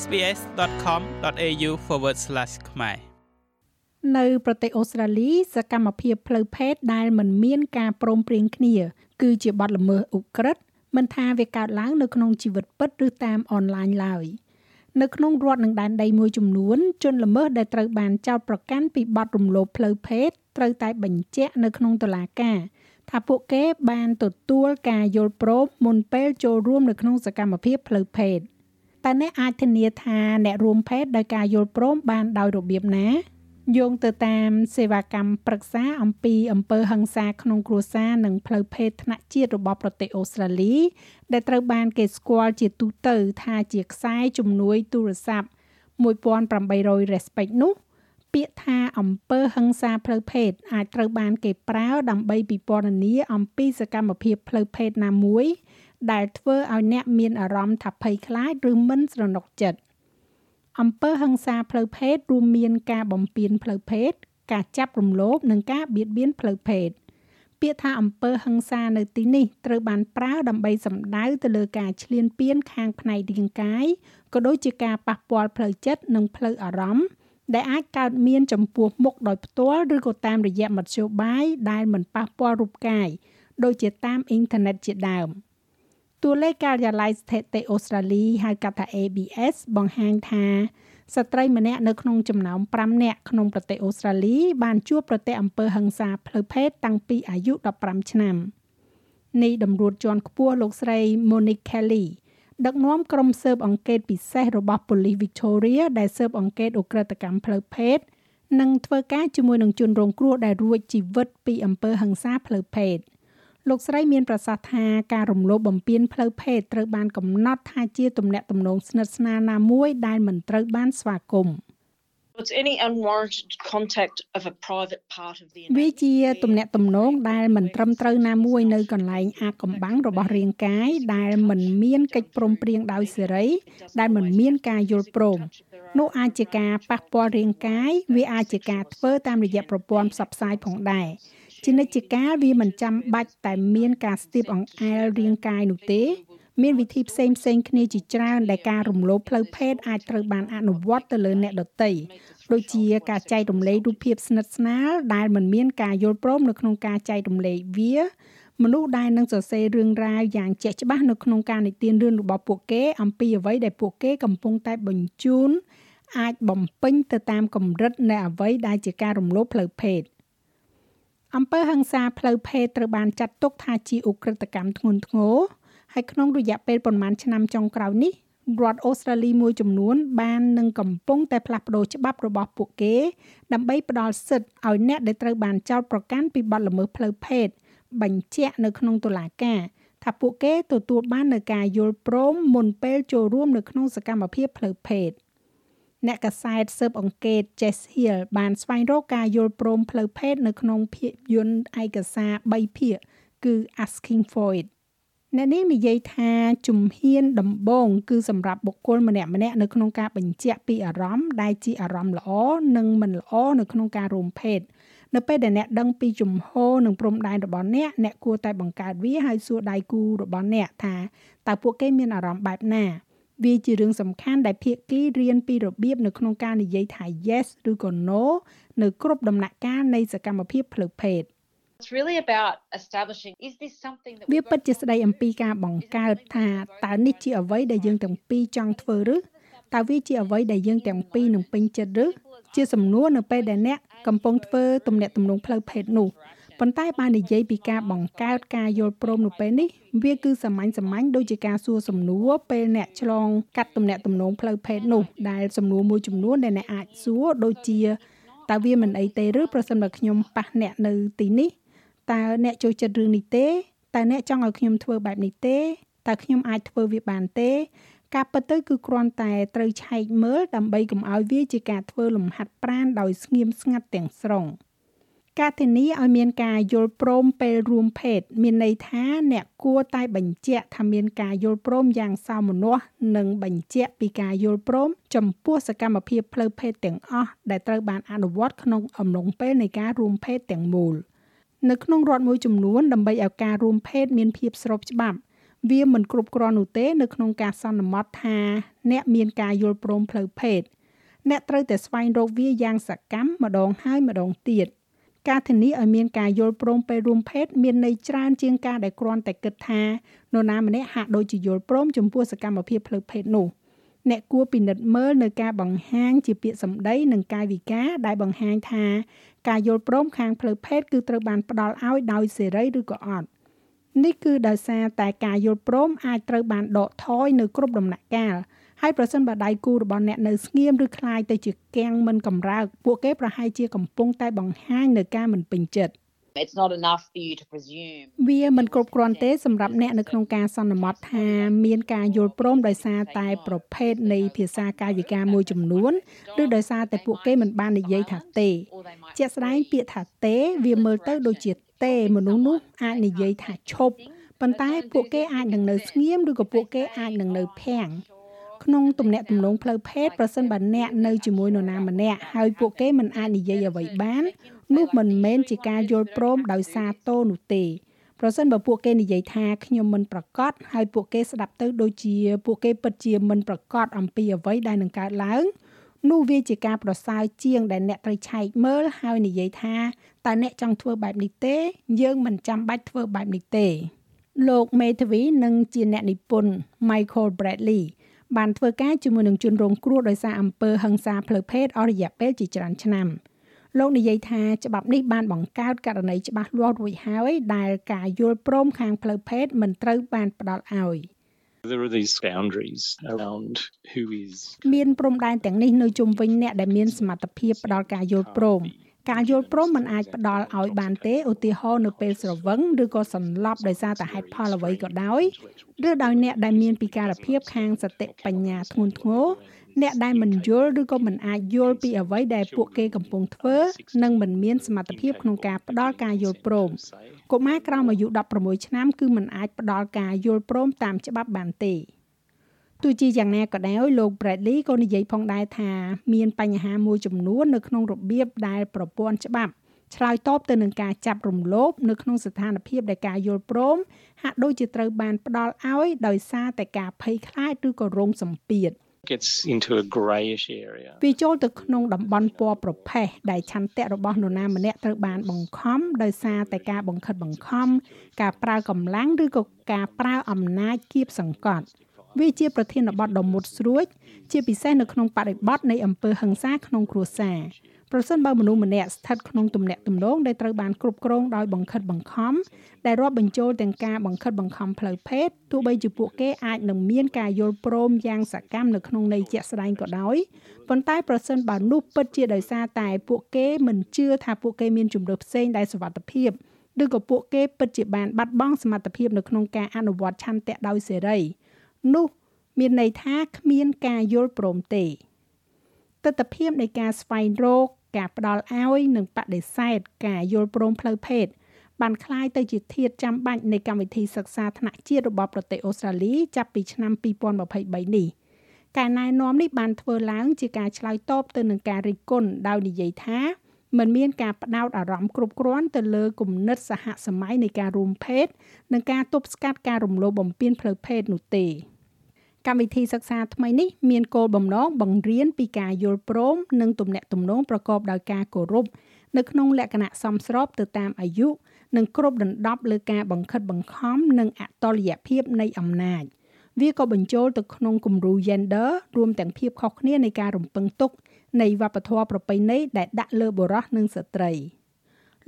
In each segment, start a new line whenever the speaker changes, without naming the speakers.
sbs.com.au/ ខ្មែរ
នៅប្រទេសអូស្ត្រាលីសកម្មភាពផ្លូវភេទដែលមិនមានការព្រមព្រៀងគ្នា គឺជាបទល្មើសឧក្រិដ្ឋមិនថាវាកើតឡើងនៅក្នុងជីវិតពិតឬតាមអនឡាញឡើយនៅក្នុងរដ្ឋនិងដែនដីមួយចំនួនជនល្មើសដែលត្រូវបានចោទប្រកាន់ពីបទរំលោភផ្លូវភេទត្រូវតែបញ្ជាក់នៅក្នុងតុលាការថាពួកគេបានទទួលការយល់ព្រមមុនពេលចូលរួមនៅក្នុងសកម្មភាពផ្លូវភេទ តើអ្នកអាចធានាថាអ្នករួមភេទដោយការយល់ព្រមបានដោយរបៀបណាយោងទៅតាមសេវាកម្មប្រឹក្សាអំពីអំពើហិង្សាក្នុងគ្រួសារនិងផ្លូវភេទថ្នាក់ជាតិរបស់ប្រទេសអូស្ត្រាលី ដែលត្រូវបានគេស្គាល់ជាទូទៅថាជាខ្សែជំនួយទូរស័ព្ទ1800 respect នោះពាក្យថាអំពើហិង្សាផ្លូវភេទអាចត្រូវបានគេប្រើដើម្បីពិពណ៌នាអំពីសកម្មភាពផ្លូវភេទណាមួយ ដែលធ្វើឲ្យអ្នកមានអារម្មណ៍ថាភ័យខ្លាចឬមិនស្រណុកចិត្តអំពើហិង្សាផ្លូវភេទរួមមានការបំពានផ្លូវភេទការចាប់រំលោភនិងការបៀតបៀនផ្លូវភេទពាក្យថាអំពើហិង្សានៅទីនេះត្រូវបានប្រើដើម្បីសំដៅទៅលើការឈ្លានពានខាងផ្នែករាងកាយក៏ដូចជាការប៉ះពាល់ផ្លូវចិត្តនិងផ្លូវអារម្មណ៍ដែលអាចកើតមានចំពោះមុខដោយផ្ទាល់ឬក៏តាមរយៈមធ្យោបាយដែលមិនប៉ះពាល់រូបកាយដូចជាតាមអ៊ីនធឺណិតជាដើម តួលេខការិយាល័យស្ថិតិអូស្ត្រាលីហៅកាត់ថា ABS បង្ហាញថាស្ត្រីម្នាក់នៅក្នុងចំណោម5នាក់ក្នុងប្រទេសអូស្ត្រាលី បានជួបប្រទះអំពើហិង្សាផ្លូវភេទតាំងពីអាយុ15ឆ្នាំនេះតម្រួតជាន់ខ្ពស់លោកស្រី Monique Kelly ដឹកនាំក្រុមស៊ើបអង្កេតពិសេសរបស់ប៉ូលីស Victoria ដែលស៊ើបអង្កេតឧក្រិដ្ឋកម្មផ្លូវភេទនិងធ្វើការជាមួយនឹងជនរងគ្រោះដែលរួចជីវិតពីអំពើហិង្សាផ្លូវភេទ លោកស្រីមានប្រសាសន៍ថាការរំលោភបំពានផ្លូវភេទត្រូវបានកំណត់ថាជាទំនាក់ទំនងស្និទ្ធស្នាលណាមួយដែលមិនត្រូវបានស្វាគមន៍
It's any unwarranted contact of a private part of the
វាជាទំនាក់ទំនងដែលមិនត្រឹមត្រូវណាមួយនៅកន្លែងអាកំបាំងរបស់រាងកាយដែលមិនមានកិច្ចព្រមព្រៀងដោយសេរី ដែលមិនមានការយល់ព្រមនោះអាចជាការប៉ះពាល់រាងកាយវាអាចជាការធ្វើតាមរយៈប្រព័ន្ធផ្សព្វផ្សាយផងដែរ ជានិច្ចកាលវាមិនចាំបាច់តែមានការស្ទាបអង្អែលរាងកាយនោះទេ មានវិធីផ្សេងផ្សេងគ្នាជាច្រើនដែលការរំលោភផ្លូវភេទអាចត្រូវបានអនុវត្តទៅលើអ្នកដទៃដូចជាការចែករំលែករូបភាពស្និទ្ធស្នាលដែលមិនមានការយល់ព្រមនៅក្នុងការចែករំលែកវាមនុស្សដែលនឹងសរសេររឿងរ៉ាវយ៉ាងជាក់ច្បាស់នៅក្នុងការនិទានរឿងរបស់ពួកគេអំពីអ្វីដែលពួកគេកំពុងតែបញ្ជូនអាចបំពេញទៅតាមកម្រិតនៃអ្វីដែលជាការរំលោភផ្លូវភេទ អំពើហិង្សាផ្លូវភេទត្រូវបានចាត់ទុកថាជាឧក្រិដ្ឋកម្មធ្ងន់ធ្ងរហើយក្នុងរយៈពេលប្រមាណឆ្នាំចុងក្រោយនេះរដ្ឋអូស្ត្រាលីមួយចំនួន បាននឹងកំពុងតែផ្លាស់ប្តូរច្បាប់របស់ពួកគេ ដើម្បីផ្ដល់សិទ្ធិឲ្យអ្នកដែលត្រូវបានចោទប្រកាន់ពីបទល្មើសផ្លូវភេទបញ្ជាក់នៅក្នុងតុលាការថាពួកគេទទួលបាននូវការយល់ព្រមមុនពេលចូលរួមនៅក្នុងសកម្មភាពផ្លូវភេទ អ្នកកសែតស៊ើបអង្កេត Jess Hill បានស្វែងរកការយល់ព្រមផ្លូវភេទនៅក្នុងភាពយន្តឯកសារ3ភាគគឺ Asking for it អ្នកនេះនិយាយថាជំហានដំបូងគឺសម្រាប់បុគ្គលម្នាក់ម្នាក់នៅក្នុងការបញ្ជាក់ពីអារម្មណ៍ដែលជាអារម្មណ៍ល្អនិងមិនល្អនៅក្នុងការរួមភេទនៅពេលដែលអ្នកដឹងពីជំហរនិងព្រំដែនរបស់អ្នកអ្នកគួរតែបង្កើតវាហើយសួរដៃគូរបស់អ្នកថាតើពួកគេមានអារម្មណ៍បែបណា វាជារឿងសំខាន់ដែលភាគីរៀនពីរបៀបនៅក្នុងការនិយាយថា yes ឬក៏ no នៅគ្រប់ដំណាក់កាលនៃសកម្មភាពផ្លូវភេទ
It's really about establishing is this something that
វាពិតជាស្ដីអំពីការបង្កើតថាតើនេះជាអ្វីដែលយើងទាំងពីរចង់ធ្វើឬតើវាជាអ្វីដែលយើងទាំងពីរនឹងពេញចិត្តឬជាសំណួរនៅពេលដែលអ្នកកំពុងធ្វើទំនាក់ទំនងផ្លូវភេទនោះ ប៉ុន្តែបើនិយាយពីការបង្កើតការយល់ព្រមនៅពេលនេះវាគឺសាមញ្ញសាមញ្ញដូចជាការសួរសំណួរពេលអ្នកឆ្លងកាត់ទំនាក់ទំនងផ្លូវភេទនោះដែលសំណួរមួយចំនួនដែលអ្នកអាចសួរដូចជាតើវាមិនអីទេឬប្រសិនបើខ្ញុំប៉ះអ្នកនៅទីនេះតើអ្នកចូលចិត្តរឿងនេះទេតើអ្នកចង់ឲ្យខ្ញុំធ្វើបែបនេះទេតើខ្ញុំអាចធ្វើវាបានទេការពិតទៅគឺគ្រាន់តែត្រូវឆែកមើលដើម្បីកុំឲ្យវាជាការធ្វើលំហាត់ប្រាណដោយស្ងៀមស្ងាត់ទាំងស្រុង។ ការធានាឲ្យមានការយល់ព្រមពេលរួមភេទមានន័យថាអ្នកគួរតែបញ្ជាក់ថាមានការយល់ព្រមយ៉ាងសោមនស្សនិងបញ្ជាក់ពីការយល់ព្រមចំពោះសកម្មភាពផ្លូវភេទទាំងអស់ដែលត្រូវបានអនុវត្តក្នុងអំឡុងពេលនៃការរួមភេទទាំងមូលនៅក្នុងរដ្ឋមួយចំនួនដើម្បីឲ្យការរួមភេទមានភាពស្របច្បាប់វាមិនគ្រប់គ្រាន់នោះទេនៅក្នុងការសន្មត់ថាអ្នកមានការយល់ព្រមផ្លូវភេទអ្នកត្រូវតែស្វែងរកវាយ៉ាងសកម្មម្ដងហើយម្ដងទៀត ការធានាឲ្យមានការយល់ព្រមពេលរួមភេទមានន័យច្រើនជាងការដែលគ្រាន់តែគិតថានរណាម្នាក់ហាក់ដូចជាយល់ព្រមចំពោះសកម្មភាពផ្លូវភេទនោះអ្នកគួរពិនិត្យមើលនៅការបង្ហាញជាពាក្យសម្ដីនិងកាយវិការដែលបង្ហាញថាការយល់ព្រមខាងផ្លូវភេទគឺត្រូវបានផ្ដល់ឲ្យដោយសេរីឬក៏អត់នេះគឺដោយសារតែការយល់ព្រមអាចត្រូវបានដកថយនៅគ្រប់ដំណាក់កាល ហើយប្រសិនបើដៃគូរបស់អ្នកនៅស្ងៀមឬคล้ายទៅជាគាំងមិនកម្រើកពួកគេប្រហែលជាកំពុងតែបង្ហាញនៅការមិនពេញចិត្ត
It's not enough for you to presume
វាមិនគ្រប់គ្រាន់ទេសម្រាប់អ្នកនៅក្នុងការសន្មត់ថាមានការយល់ព្រមដោយសារតែប្រភេទនៃភាសាកាយវិការមួយចំនួនឬដោយសារតែពួកគេមិនបាននិយាយថាទេជាក់ស្ដែងពាក្យថាទេវាមើលទៅដូចជាទេមនុស្សនោះអាចនិយាយថាឈប់ប៉ុន្តែពួកគេអាចនឹងនៅស្ងៀមឬក៏ពួកគេអាចនឹងនៅភាំង ក្នុងទំនាក់ទំនងផ្លូវភេទប្រសិនបើអ្នកនៅជាមួយនរណាម្នាក់ហើយពួកគេមិនអាចនិយាយអ្វីបាននោះមិនមែនជាការយល់ព្រមដោយសារតោនោះទេប្រសិនបើពួកគេនិយាយថាខ្ញុំមិនប្រកាសហើយពួកគេស្ដាប់ទៅដូចជាពួកគេពិតជាមិនប្រកាសអំពីអ្វីដែលនឹងកើតឡើងនោះវាជាការប្រសើរជាងដែលអ្នកត្រូវឆែកមើលហើយនិយាយថាតើអ្នកចង់ធ្វើបែបនេះទេ យើងមិនចាំបាច់ធ្វើបែបនេះទេលោកមេធាវីនិងជាអ្នកនិពន្ធ Michael Bradley បានធ្វើការជាមួយនឹងជនរងគ្រោះដោយសារអំពើហិង្សាផ្លូវភេទអស់រយៈពេលជាច្រើនឆ្នាំលោកនិយាយថាច្បាប់នេះបានបង្កើតករណីច្បាស់លាស់រួចហើយដែលការយល់ព្រមខាងផ្លូវភេទមិនត្រូវបានផ្ដល់ឲ្យ
There are these boundaries around who is
មានព្រំដែនទាំងនេះនៅជុំវិញអ្នកដែលមានសមត្ថភាពផ្ដល់ការយល់ព្រម ការយល់ព្រមមិនអាចផ្ដល់ឲ្យបានទេឧទាហរណ៍នៅពេលស្រវឹងឬក៏សន្លប់ដោយសារតែហេតុផលអ្វីក៏ដោយឬដោយអ្នកដែលមានពិការភាពខាងសតិបញ្ញាធ្ងន់ធ្ងរអ្នកដែលមិនយល់ឬក៏មិនអាចយល់ពីអ្វីដែលពួកគេកំពុងធ្វើនិងមិនមានសមត្ថភាពក្នុងការផ្ដល់ការយល់ព្រមកុមារក្រោមអាយុ16ឆ្នាំគឺមិនអាចផ្ដល់ការយល់ព្រមតាមច្បាប់បានទេ ទោះជាយ៉ាងណាក៏ដោយលោក Bradley ក៏និយាយផងដែរថាមានបញ្ហាមួយចំនួននៅក្នុងរបៀបដែលប្រព័ន្ធច្បាប់ឆ្លើយតបទៅនឹងការចាប់រំលោភនៅក្នុងស្ថានភាពដែលការយល់ព្រមហាក់ដូចជាត្រូវបានផ្ដល់ឲ្យដោយសារតែការភ័យខ្លាចឬក៏រងសម្ពាធ
gets into a grayish area
វាចូលទៅក្នុងតំបន់ពណ៌ប្រផេះដែលឆន្ទៈរបស់នរណាម្នាក់ត្រូវបានបង្ខំដោយសារតែការបង្ខិតបង្ខំការប្រើកម្លាំងឬក៏ការប្រើអំណាចគៀបសង្កត់ វាជាប្រធានបទដ៏មុតស្រួចជាពិសេសនៅក្នុងបរិបទនៃអំពើហិង្សាក្នុងគ្រួសារប្រសិនបើមនុស្សម្នាក់ស្ថិតក្នុងទំនាក់ទំនងដែលត្រូវបានគ្រប់គ្រងដោយបង្ខិតបង្ខំដែលរាប់បញ្ចូលទាំងការបង្ខិតបង្ខំផ្លូវភេទទោះបីជាពួកគេអាចនឹងមានការយល់ព្រមយ៉ាងសកម្មនៅក្នុងន័យជាក់ស្ដែងក៏ដោយប៉ុន្តែប្រសិនបើនោះពិតជាដោយសារតែពួកគេមិនជឿថាពួកគេមានជំរឿផ្សេងដែលសុវត្ថិភាពឬក៏ពួកគេពិតជាបានបាត់បង់សមត្ថភាពនៅក្នុងការអនុវត្តឆន្ទៈដោយសេរី នោះមានន័យថាគ្មានការយល់ព្រមទេទស្សនវិជ្ជានៃការស្វែងរកការផ្ដល់ឲ្យនិងបដិសេធការយល់ព្រមផ្លូវភេទបានคล้ายទៅជាធាតុចាំបាច់នៃកម្មវិធីសិក្សាថ្នាក់ជាតិរបស់ប្រទេសអូស្ត្រាលីចាប់ពីឆ្នាំ2023នេះការណែនាំនេះបានធ្វើឡើងជាការឆ្លើយតបទៅនឹងការរិះគន់ដោយនិយាយថាมันមានការផ្ដោតអារម្មណ៍គ្រប់គ្រាន់ទៅលើគំនិតសហសម័យនៃការរួមភេទនិងការទប់ស្កាត់ការរំលោភបំពានផ្លូវភេទនោះទេ កម្មវិធីសិក្សាថ្មីនេះមានគោលបំណងបង្រៀនពីការយល់ព្រមនិងទំនាក់ទំនងប្រកបដោយការគោរពនៅក្នុងលក្ខណៈសមស្របទៅតាមអាយុនិងគ្រប់ដណ្ដប់លើការបង្ខិតបង្ខំនិងអតលយភាពនៃអំណាចវាក៏បញ្ចូលទៅក្នុងគំរូ gender រួមទាំងភាពខុសគ្នានៃការរំពឹងទុកនៃវប្បធម៌ប្រពៃណីដែលដាក់លើបុរសនិងស្ត្រី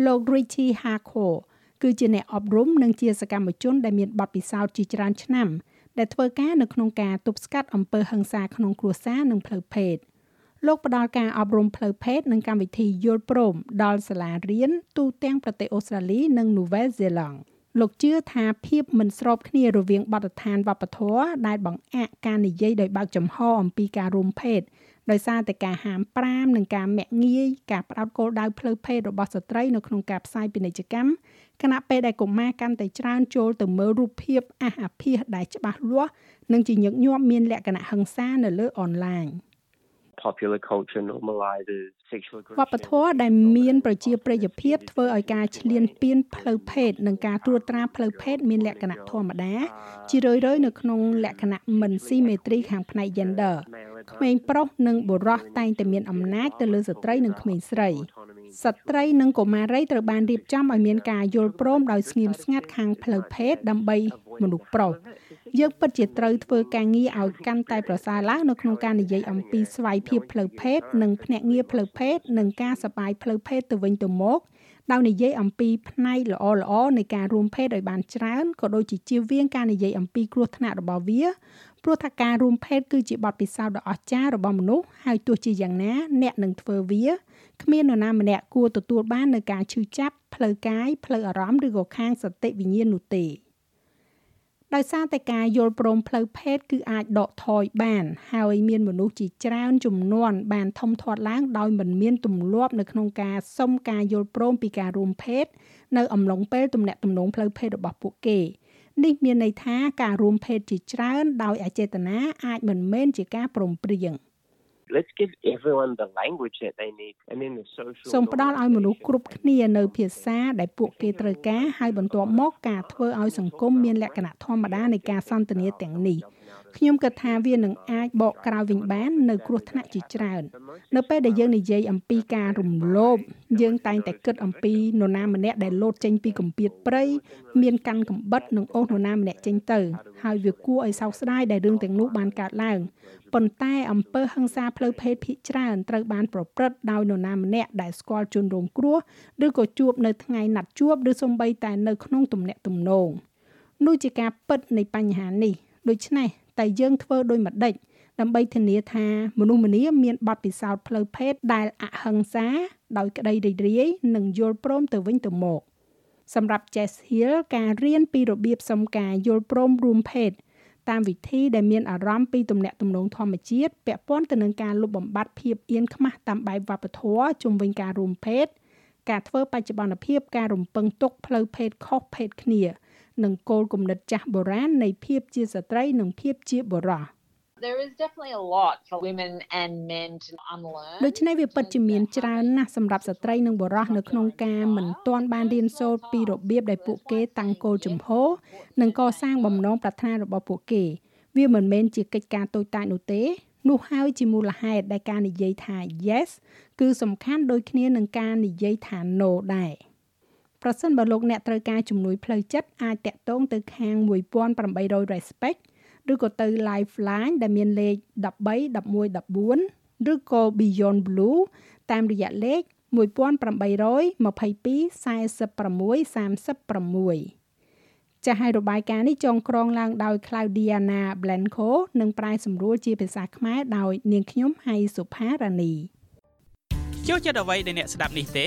លោក Richie Harcourt គឺជាអ្នកអប់រំនិងជាសកម្មជនដែលមានបទពិសោធន៍ជាច្រើនឆ្នាំ ដែលធ្វើការនៅក្នុងការទប់ស្កាត់អំពើហិង្សាក្នុងគ្រួសារនិងផ្លូវភេទលោកផ្ដល់ការអប់រំផ្លូវភេទនិងកម្មវិធីយល់ព្រមដល់សាលារៀនទូទាំងប្រទេសអូស្ត្រាលីនិងនូវែលសេឡង់លោកជឿថាភាពមិនស្របគ្នារវាងបទដ្ឋានវប្បធម៌ដែលបង្អាក់ការនិយាយដោយបើកចំហអំពីការរួមភេទ ដោយសារតែការហាម5និងការមាក់ងាយការផ្ដោតគោលដៅផ្លូវភេទរបស់ស្ត្រីនៅក្នុងការផ្សាយពាណិជ្ជកម្មខណៈពេលដែលកុមារកាន់តែច្រើនចូលទៅមើលរូបភាពអះអាភាសដែលច្បាស់លាស់និងជាញឹកញាប់មានលក្ខណៈហិង្សានៅលើអនឡាញ
popular culture normalizes
វប្បធម៌ដែលមានប្រជាប្រិយភាពធ្វើឲ្យការឈ្លានពានផ្លូវភេទនិងការត្រួតត្រាផ្លូវភេទមានលក្ខណៈធម្មតា ជារឿយៗនៅក្នុងលក្ខណៈមិនស៊ីមេទ្រីខាងផ្នែក gender ក្មេងប្រុសនិងបុរសតែងតែមានអំណាចទៅលើស្ត្រីនិងក្មេងស្រីស្ត្រីនិងកុមារីត្រូវបានរៀបចំឲ្យមានការយល់ព្រមដោយស្ងៀមស្ងាត់ខាងផ្លូវភេទដើម្បីមនុស្សប្រុស យើងពិតជាត្រូវធ្វើការងារឲ្យកាន់តែប្រសើរឡើងនៅក្នុងការនិយាយអំពីស្វ័យភាពផ្លូវភេទនិងភ្នាក់ងារផ្លូវភេទនិងការសប្បាយផ្លូវភេទទៅវិញទៅមកដោយនិយាយអំពីផ្នែកល្អល្អនៃការរួមភេទឲ្យបានច្រើនក៏ដូចជាជៀសវាងការនិយាយអំពីគ្រោះថ្នាក់របស់វាព្រោះថាការរួមភេទគឺជាបទពិសោធន៍ដ៏អស្ចារ្យរបស់មនុស្សហើយទោះជាយ៉ាងណា អ្នកនឹងធ្វើវាគ្មាននរណាម្នាក់គួរទទួលបាននូវការឈឺចាប់ផ្លូវកាយផ្លូវអារម្មណ៍ឬក៏ខាងសតិវិញ្ញាណនោះទេ ដោយសារតែការយល់ព្រមផ្លូវភេទគឺអាចដកថយបាន ហើយមានមនុស្សជាច្រើនចំនួនបានធំធាត់ឡើងដោយមិនមានទម្លាប់នៅក្នុងការសុំការយល់ព្រមពីការរួមភេទនៅអំឡុងពេលទំនាក់ទំនងផ្លូវភេទរបស់ពួកគេនេះមានន័យថាការរួមភេទជាច្រើនដោយអចេតនាអាចមិនមែនជាការព្រមព្រៀង។
let's give everyone the language that they need and then the social
សូមផ្ដល់ឲ្យមនុស្សគ្រប់គ្នានៅភាសាដែលពួកគេត្រូវការហើយបន្ទាប់មកការធ្វើឲ្យសង្គមមានលក្ខណៈធម្មតានៃការសន្ទនាទាំងនេះ ខ្ញុំគិតថាវានឹងអាចបកក្រោយវិញបាន នៅគ្រោះថ្នាក់ជាច្រើន នៅពេលដែលយើងនិយាយអំពីការរំលោភយើងតែងតែគិតអំពីនរណាម្នាក់ដែលលោតចេញពីកំពៀតព្រៃមានកាន់កំបិតនិងអូសនរណាម្នាក់ចេញទៅហើយវាគួរឲ្យសោកស្ដាយដែលរឿងទាំងនោះបានកើតឡើងប៉ុន្តែអំពើហិង្សាផ្លូវភេទភាគច្រើនត្រូវបានប្រព្រឹត្តដោយនរណាម្នាក់ដែលស្គាល់ជនរងគ្រោះឬក៏ជួបនៅថ្ងៃណាត់ជួបឬសូម្បីតែនៅក្នុងទំនាក់ទំនងនោះជាការពិតនៃបញ្ហានេះដូច្នេះ តែយើងធ្វើដោយម្ដេចដើម្បីធានាថាមនុស្សម្នាមានបទពិសោធន៍ផ្លូវភេទដែលអហិង្សាដោយក្តីរីករាយនិងយល់ព្រមទៅវិញទៅមកសម្រាប់ Jess Hill ការរៀនពីរបៀបសុំការយល់ព្រមរួមភេទតាមវិធីដែលមានអារម្មណ៍ពីទំនាក់ទំនងធម្មជាតិពាក់ព័ន្ធទៅនឹងការលុបបំបាត់ភាពអៀនខ្មាស់តាមបែបវប្បធម៌ជំវិញការរួមភេទការធ្វើបច្ចុប្បន្នភាពការរំពឹងទុកផ្លូវភេទខុសភេទគ្នា និងគោលគំនិតចាស់បុរាណនៃភាពជាស្ត្រីនិងភាពជាបុរស
There is definitely a lot for women and men to unlearn.
ដូច្នេះវាពិតជាមានច្រើនណាស់សម្រាប់ស្ត្រីនិងបុរសនៅក្នុងការមិនទាន់បានរៀនសូត្រពីរបៀបដែលពួកគេតាំងគោលជំហរនិងកសាងបំណងប្រាថ្នារបស់ពួកគេ វាមិនមែនជាកិច្ចការតូចតាចនោះទេនោះហើយជាមូលហេតុដែលការនិយាយថា yes គឺសំខាន់ដូចគ្នានឹងការនិយាយថា no ដែរ ប្រសិនបើលោកអ្នកត្រូវការជំនួយផ្លូវចិត្តអាចតាក់ទងទៅខាង1800 respect ឬក៏ទៅ Lifeline ដែលមានលេខ13 11 14ឬក៏ Beyond Blue តាមរយៈលេខ1822 46 36ចាស់ឲ្យរបាយការណ៍នេះចងក្រងឡើងដោយ Claudiana Blanco និងប្រែសម្រួលជាភាសាខ្មែរដោយ នាងខ្ញុំហៃសុផារ៉ានី
ចូលចិត្តអ្វីដែលអ្នកស្ដាប់នេះទេ